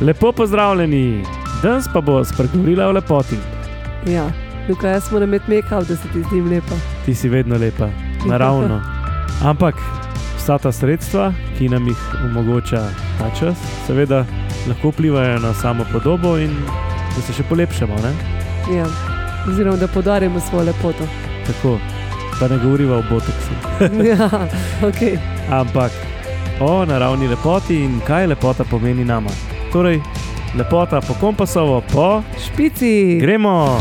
Lepo pozdravljeni, danes pa bo spregovorila o lepoti. Ja, Luka, jaz moram imeti make-up, da se ti zdi lepa. Ti si vedno lepa, naravno. Ampak vsa ta sredstva, ki nam jih omogoča ta čas, seveda lahko vplivajo na samo podobo in da se še polepšamo. Ne? Ja. Oziroma, da podarimo svojo lepoto. Tako, pa ne govorimo o botoksu. ja, ok. Ampak o naravni lepoti in kaj lepota pomeni nama. Torej, lepota po kompasovo, po Špici. gremo.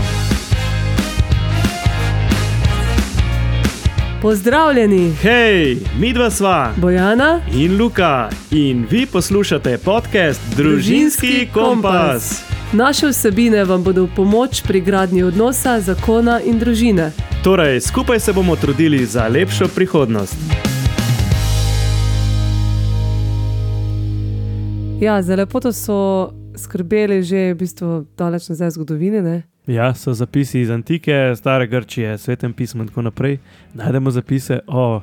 Pozdravljeni, Hej, mi dva sva Bojana. in Luka in vi poslušate podcast Družinski kompas. Naše vsebine vam bodo v pomoč pri gradnji odnosa, zakona in družine. Torej, skupaj se bomo trudili za lepšo prihodnost. Ja, za lepoto so skrbeli že v bistvu daleč nazaj v zgodovini. Ne? Ja, so zapisi iz antike, stare Grčije, svetem pismu in tako naprej. Najdemo zapise o,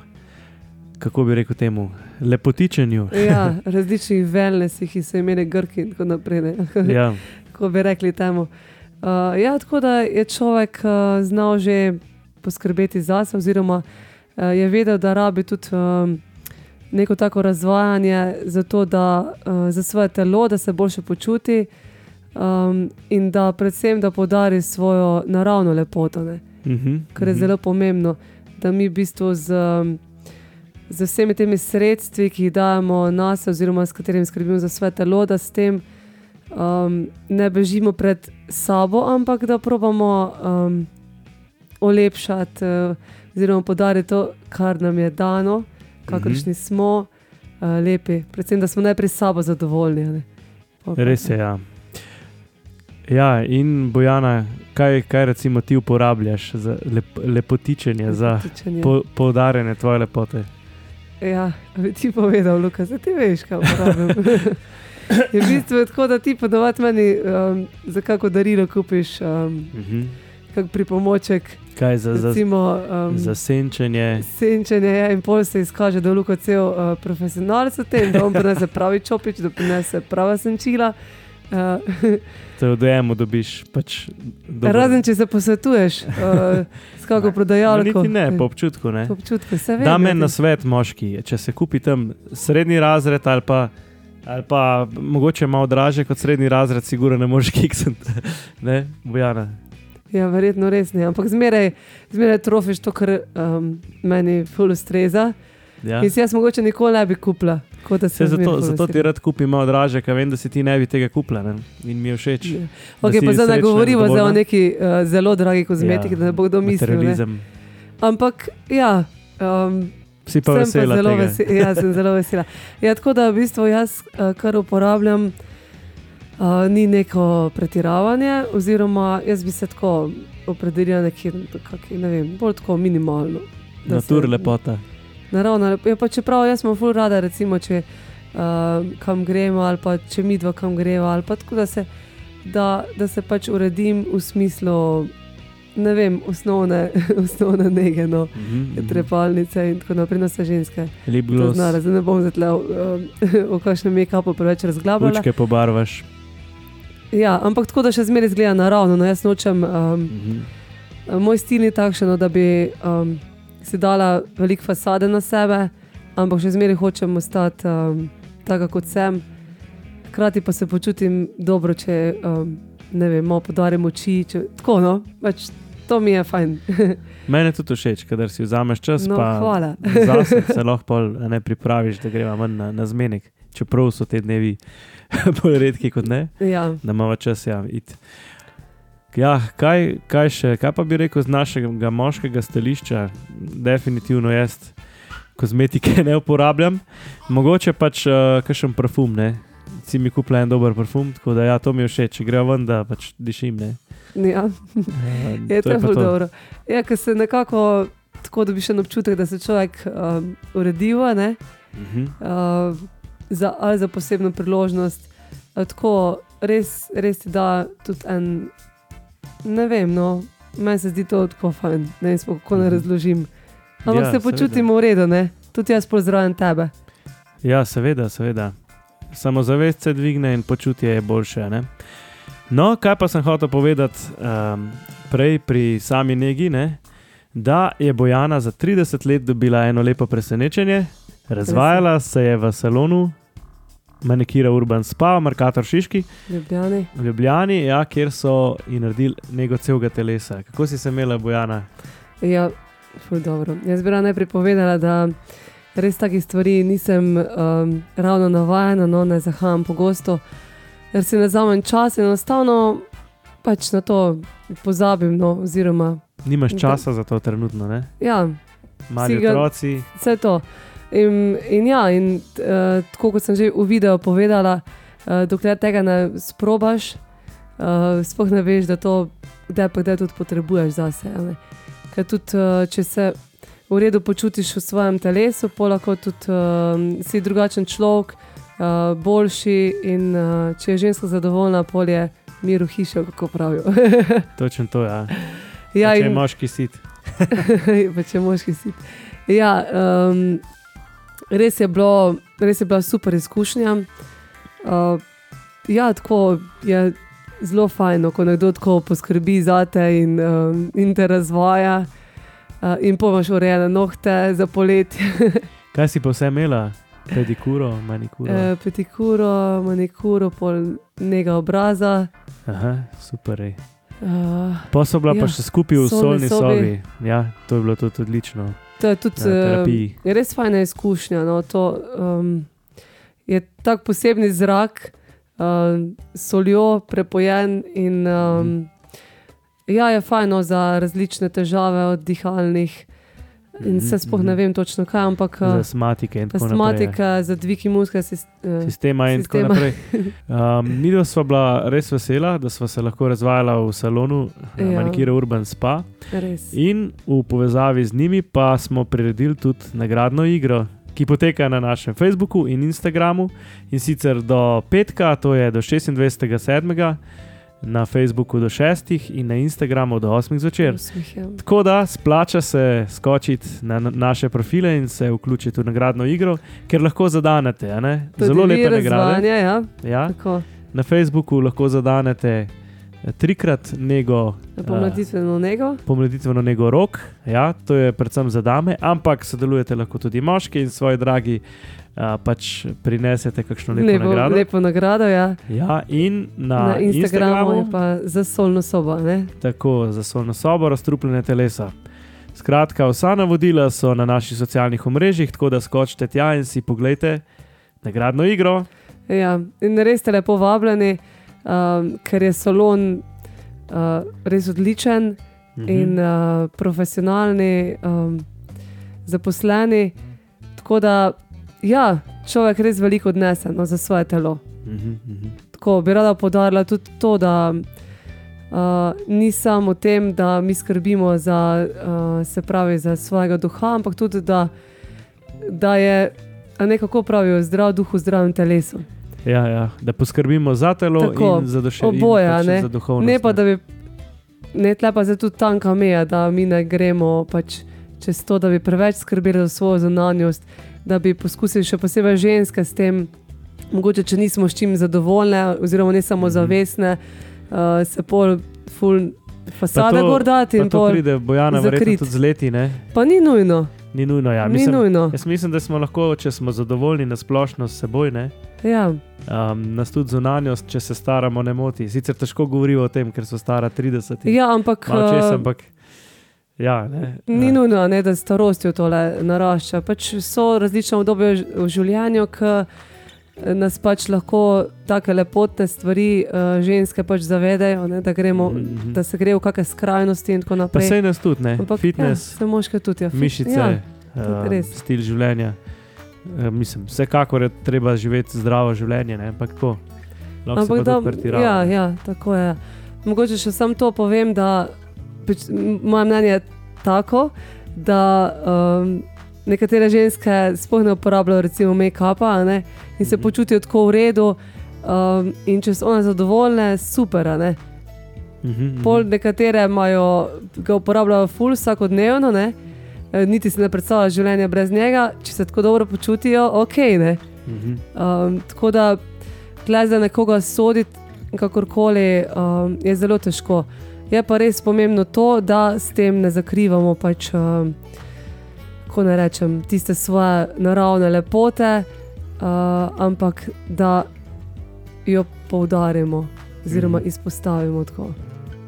kako bi rekel temu, lepotičenju. Ja, različnih wellnessih, ki so imeli Grki in tako naprej. ne. Ja, Kako bi rekli temu. Uh, ja, tako da je človek uh, znal že poskrbeti zase, oziroma uh, je vedel, da rabi tudi um, neko tako razvajanje za, to, da, uh, za svoje telo, da se boljše počuti um, in da predvsem da podari svojo naravno lepoto. Ne? mhm, Kar je mhm. zelo pomembno, da mi v bistvu z, um, z vsemi temi sredstvi, ki jih dajemo nas, oziroma s katerimi skrbimo za svoje telo, da s tem um, ne bežimo pred sabo, ampak da probamo um, olepšati, uh, oziroma podariti to, kar nam je dano, kakršni Mhm. smo, uh, lepi. Predvsem, da smo najprej sabo zadovoljni. Res je. Ja. ja, in Bojana, kaj, kaj recimo ti uporabljaš za lep, lepotičenje, za Lepotičenje. po, poudarjanje tvoje lepote? Ja, bi ti povedal, Luka, da ti veš, kaj uporabljam. je v bistvu tako, da ti ponovadi meni um, za kako darilo kupiš um, Mhm. Kak pripomoček, Kaj za, recimo um, za senčenje? senčenje ja, in pol se izkaže, da je Luka cel uh, profesionalec v tem, da on prinese pravi čopič, da prinese prava senčila. Uh, Te v DM-u dobiš. Pač dober- razen, če se posvetuješ uh, s kako No, prodajalko. niti ne, po občutku. Ne. Po občutku, se Da vem. me na svet, moški, če se kupi tam srednji razred ali pa, ali pa mogoče malo draže kot srednji razred, sigurno ne moreš kiksati. Ne, Bojana. Ja, verjetno res ne, ampak zmeraj, zmeraj trofiš to, kar um, meni ful ustreza. Ja. In si jaz mogoče nikoli ne bi kupila. zato, zato ti rad kupim malo draže, ker vem, da si ti ne bi tega kupila ne? in mi je všeč. Ja. Okay, pa zdaj ne govorimo o neki uh, zelo dragi kozmetiki, ja, da ne bo kdo mislil. Ne? Ampak ja. Um, Si pa sem vesela pa zelo tega. vesela. Ja, sem zelo vesela. Ja, tako da v bistvu jaz, uh, kar uporabljam, uh, ni neko pretiravanje, oziroma jaz bi se tako opredelila nekje, kaki, ne vem, bolj tako minimalno. da se- Natur lepota. Naravno, lep- ja, pa čeprav jaz sem ful rada, recimo, če uh, kam gremo, ali pa če mi dva kam greva, ali pa tako, da se, da, da se pač uredim v smislu, ne vem, osnovne, osnovne nege, no, Mhm, mhm. trepalnice in tako naprej, na vse ženske. Lep glas, zdaj ne bom zdaj um, o kakšnem make-upu preveč razglabljala. učke pobarvaš. Ja, ampak tako, da še zmeraj izgleda naravno. No, jaz nočem, um, Mhm. moj stil ni takšen, no, da bi um, si dala veliko fasade na sebe, ampak še zmeraj hočem ostati um, taka, kot sem. Hkrati pa se počutim dobro, če um, ne vem, malo podarim oči. Če, tako, no, pač to mi je fajn. Mene tudi všeč, kadar si vzameš čas, No, hvala. zase se lahko ne pripraviš, da greva ven na, na zmenek. Čeprav so te dnevi bolj redki kot ne, Ja. da imamo čas ja, iti. Ja, kaj, kaj še, kaj pa bi rekel z našega moškega stališča? Definitivno jaz kozmetike ne uporabljam, mogoče pač uh, kakšen parfum, ne. Si mi kupila en dober parfum, tako da ja, to mi je všeč, grejo ven, da pač dišim. Ne. Ja. Uh, Je to zelo dobro. Ja, ker se nekako tako dobiš en občutek, da se človek um, urediva ne, Uh -huh. uh, za, ali za posebno priložnost. Tako res, res ti da tudi en, ne vem, no, meni se zdi to tako fajn, ne vem, kako ne Mhm. razložim. Ampak Ja, se počutimo v redu, ne? tudi jaz pozdravljam tebe. Ja, seveda, seveda. samozavest se dvigne in počutje je boljše. Ne? No, kaj pa sem hotel povedati um, prej pri sami negi, ne? da je Bojana za 30 let dobila eno lepo presenečenje, razvajala se je v salonu. Manikira Urban Spa, Markator Šiški, Ljubljani. Ljubljani, ja, kjer so ji naredili nego celega telesa. Kako si se imela, Bojana? Ja, ful dobro. Jaz bi rada najprej povedala, da res takih stvari nisem um, ravno navajena, no ne zahajam pogosto, ker si ne zamem čas in enostavno pač na to pozabim. No, oziroma, Nimaš Da- časa za to trenutno, ne? ja, Mali ga- otroci. vse to. In, in ja, in uh, tako kot sem že v videu povedala, uh, dokler tega ne sprobaš, uh, sploh ne veš, da to kdaj pa kdaj tudi potrebuješ zase. ne. Ker tudi, uh, če se v redu počutiš v svojem telesu, pa lahko tudi uh, si drugačen človek, uh, boljši. In uh, če je ženska zadovoljna, pol je mir v hiši, kako pravijo. Točno to, ja. ja, Pa če je in- moški sit. pa če moški si. Ja, um, res, je bilo, res je bila super izkušnja. Uh, ja, tako je zelo fajn, ko nekdo tako poskrbi za te in, um, in te razvaja. Uh, in pomaš urejene nohte za poletje, Kaj si pa vse imela? Pedikuro, manikuro. uh, petikuro, manikuro, pol njega obraza. Aha, super. Ej. Uh, Pa so bila ja, pa še skupaj v solni sobi. sobi. Ja, to je bilo tudi odlično. To je tudi terapiji. Je res fajna izkušnja. No, to, um, je tak posebni zrak, um, soljo prepojen. In, um, ja, je fajno za različne težave, od dihalnih. In se sploh ne vem točno kaj, ampak Za uh, astmatike in tako naprej. astmatika, za dvig imunskega sistema. Sistema in Sistema. tako naprej. Um, Mi dva sva bila res vesela, da sva se lahko razvajala v salonu ja. Ja. Manikira Urban Spa. Res. In v povezavi z njimi pa smo priredili tudi nagradno igro, ki poteka na našem Facebooku in Instagramu. In sicer do petka, to je do 26.7. na Facebooku do 6. in na Instagramu do 8. zvečer. Usmih, ja. Tako da splača se skočiti na na naše profile in se vključiti v nagradno igro, ker lahko zadanete. Zelo lepe nagrade. razvajanje, Ja, Ja, tako, na Facebooku lahko zadanete trikrat nego. eh, pomladitveno nego. pomladitveno nego rok, ja, to je predvsem za dame, ampak sodelujete lahko tudi moški in svoji dragi. Uh, pač prinesete kakšno lepo, lepo nagrado. lepo nagrado ja. Ja, in na, na, na Instagramu, Instagramu, je pa za solno sobo. Ne? tako za solno sobo, razstrupljene telesa. Skratka, vsa navodila so na naših socialnih omrežjih, tako da skočite tja in si pogledajte nagradno igro. Ja, in res ste lepo vabljeni, um, ker je salon uh, res odličen Mhm. in uh, profesionalni, um, zaposleni. Tako da, ja, človek res veliko odnese no, za svoje telo. Mhm, mhm. Tako bi rada podarila tudi to, da uh, ni samo v tem, da mi skrbimo za, uh, se pravi, za svojega duha, ampak tudi, da, da je a ne kako pravijo, zdrav duh v zdravem telesu. Ja, ja, da poskrbimo za telo Tako, in za duševno oboje, a pač ne. za duhovnost. Ne pa, da bi, ne tle pa zdaj tudi tanka meja, da mi ne gremo pač čez to, da bi preveč skrbeli za svojo zunanjost, da bi poskusili še posebej ženske s tem, mogoče če nismo s čim zadovoljne, oziroma ne samo Mhm. zavestne, uh, se pol ful fasade to- gor dati in to pol. pride Bojana, verjetno tudi z leti, ne? Pa ni nujno, Ni nujno. Ja. ni Mislim, nujno. jaz mislim, da smo lahko, če smo zadovoljni na splošno s seboj, ne? Ja, Um, nas tudi zunanjost, če se staramo, ne moti. Sicer težko govorijo o tem, ker so stara 30. ja ampak. Česa, uh, ampak. Ja, ne, Ni ja. nujno, ne, da starostjo tole narašča. Pač so različne obdobja v življenju, ki nas pač lahko take lepotne stvari uh, ženske pač zavedajo, ne, da, gremo, Mhm, mhm. da se gre v kakšne skrajnosti in tako Pa naprej. sej nas tudi, ne? Ampak Fitness, ja, se moške tudi, ja, mišice, Ja, ja, uh, res. stil življenja. Uh, mislim, vsekakor je treba živeti zdravo življenje, ne? ampak tako. Lahko Ampak da, pa tudi ja, ja, tako je. Mogoče še sam to povem, da pač, moje mnenje je tako, da um, nekatere ženske sploh ne uporabljajo recimo make-upa in se Mhm. počutijo tako v redu. Um, in če so one zadovoljne, super. ne. Mhm, mhm. Pol nekatere imajo, ga uporabljajo ful vsakodnevno, ne? E, niti si ne predstavljajo življenja brez njega, če se tako dobro počutijo, ok. Ne? Mhm. Um, tako da, tle za nekoga soditi, kakorkoli, um, je zelo težko. Je pa res pomembno to, da s tem ne zakrivamo, pač, um, kako ne rečem, tiste svoje naravne lepote, uh, ampak da jo poudarimo, oziroma Mhm. izpostavimo tako,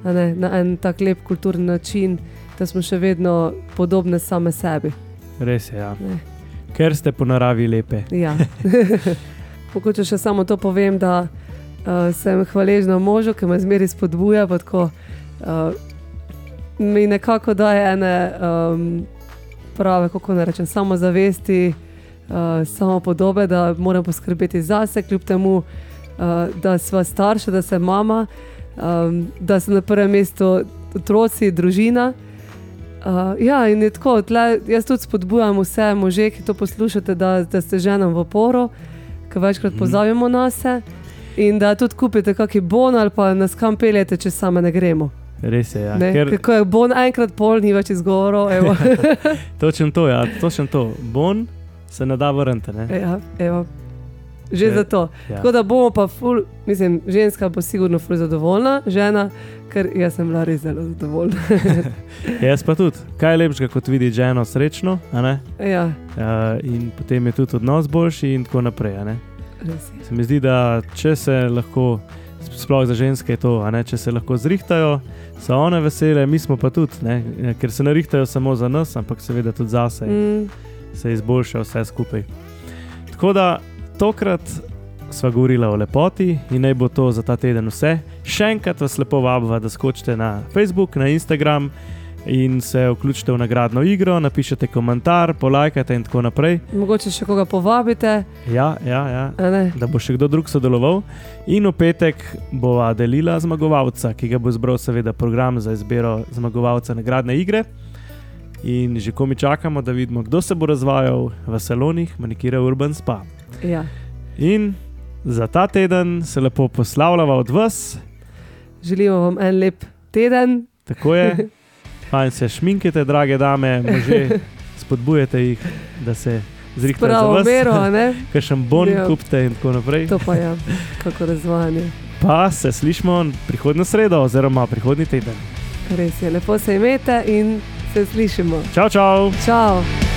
ne, na en tak lep kulturni način, da smo še vedno podobne same sebi. Res je, ja. Ne. ker ste po naravi lepe. Ja. Mogoče še samo to povem, da uh, sem hvaležna možu, ki me zmeri spodbuja. pa Tako, uh, mi nekako daje ene um, prave, kako ne rečem, samozavesti, uh, samo podobe, da moram poskrbeti zase, kljub temu, uh, da sva starša, da sem mama, um, da so na prvem mestu otroci, družina. Uh, ja, in je tako, tle, jaz tudi spodbujam vse može, ki to poslušate, da, da ste ženam v oporu, ki večkrat Mhm. pozavimo na se. In da tudi kupite kakšen bon ali pa nas kam peljete, če same ne gremo. Res je. Ja. Ne? Ker, Kako je bon enkrat pol, ni več izgovorov. točen to, ja, točen to. Bon se ne da vrniti. Ne? ja, evo. Že Če- zato. Ja. Tako da bomo pa, ful, mislim, ženska bo sigurno ful zadovoljna, žena, ker jaz sem bila res zelo zadovoljna. Jaz pa tudi. Kaj je lepšega, kot videti ženo srečno, a ne? ja, Uh, in potem je tudi odnos boljši, in tako naprej. a ne. res je. Se mi zdi, da če se lahko, sploh za ženske je to, ne, če se lahko zrihtajajo, so one vesele, mi smo pa tudi, ne, ker se ne rihtajajo samo za nas, ampak seveda tudi za sebe. Mm, se izboljša vse skupaj. Tako da tokrat sva govorila o lepoti in naj bo to za ta teden vse. Še enkrat vas lepo vabim, da skočite na Facebook, na Instagram in se vključite v nagradno igro, napišite komentar, polajkajte in tako naprej. mogoče še koga povabite, Ja, ja, ja. Da bo še kdo drug sodeloval, in v petek bova delila zmagovalca, ki ga bo izbral, seveda, program za izbiro zmagovalca nagradne igre. In že ko mi čakamo, da vidimo, kdo se bo razvajal v salonih, manikira Urban Spa. Ja. In za ta teden se lepo poslavljava od vas, Želimo vam en lep teden. tako je. Fajn se šminkite, drage dame, može, spodbujate jih, da se zrihtajo za vas. mero? Kaj še bon Ja. kupite in tako naprej. To pa je, kako razvajanje. Pa se slišmo prihodnjo sredo, oziroma prihodnji teden. Res je, lepo se imete in se slišimo. Čau, čau! Čau!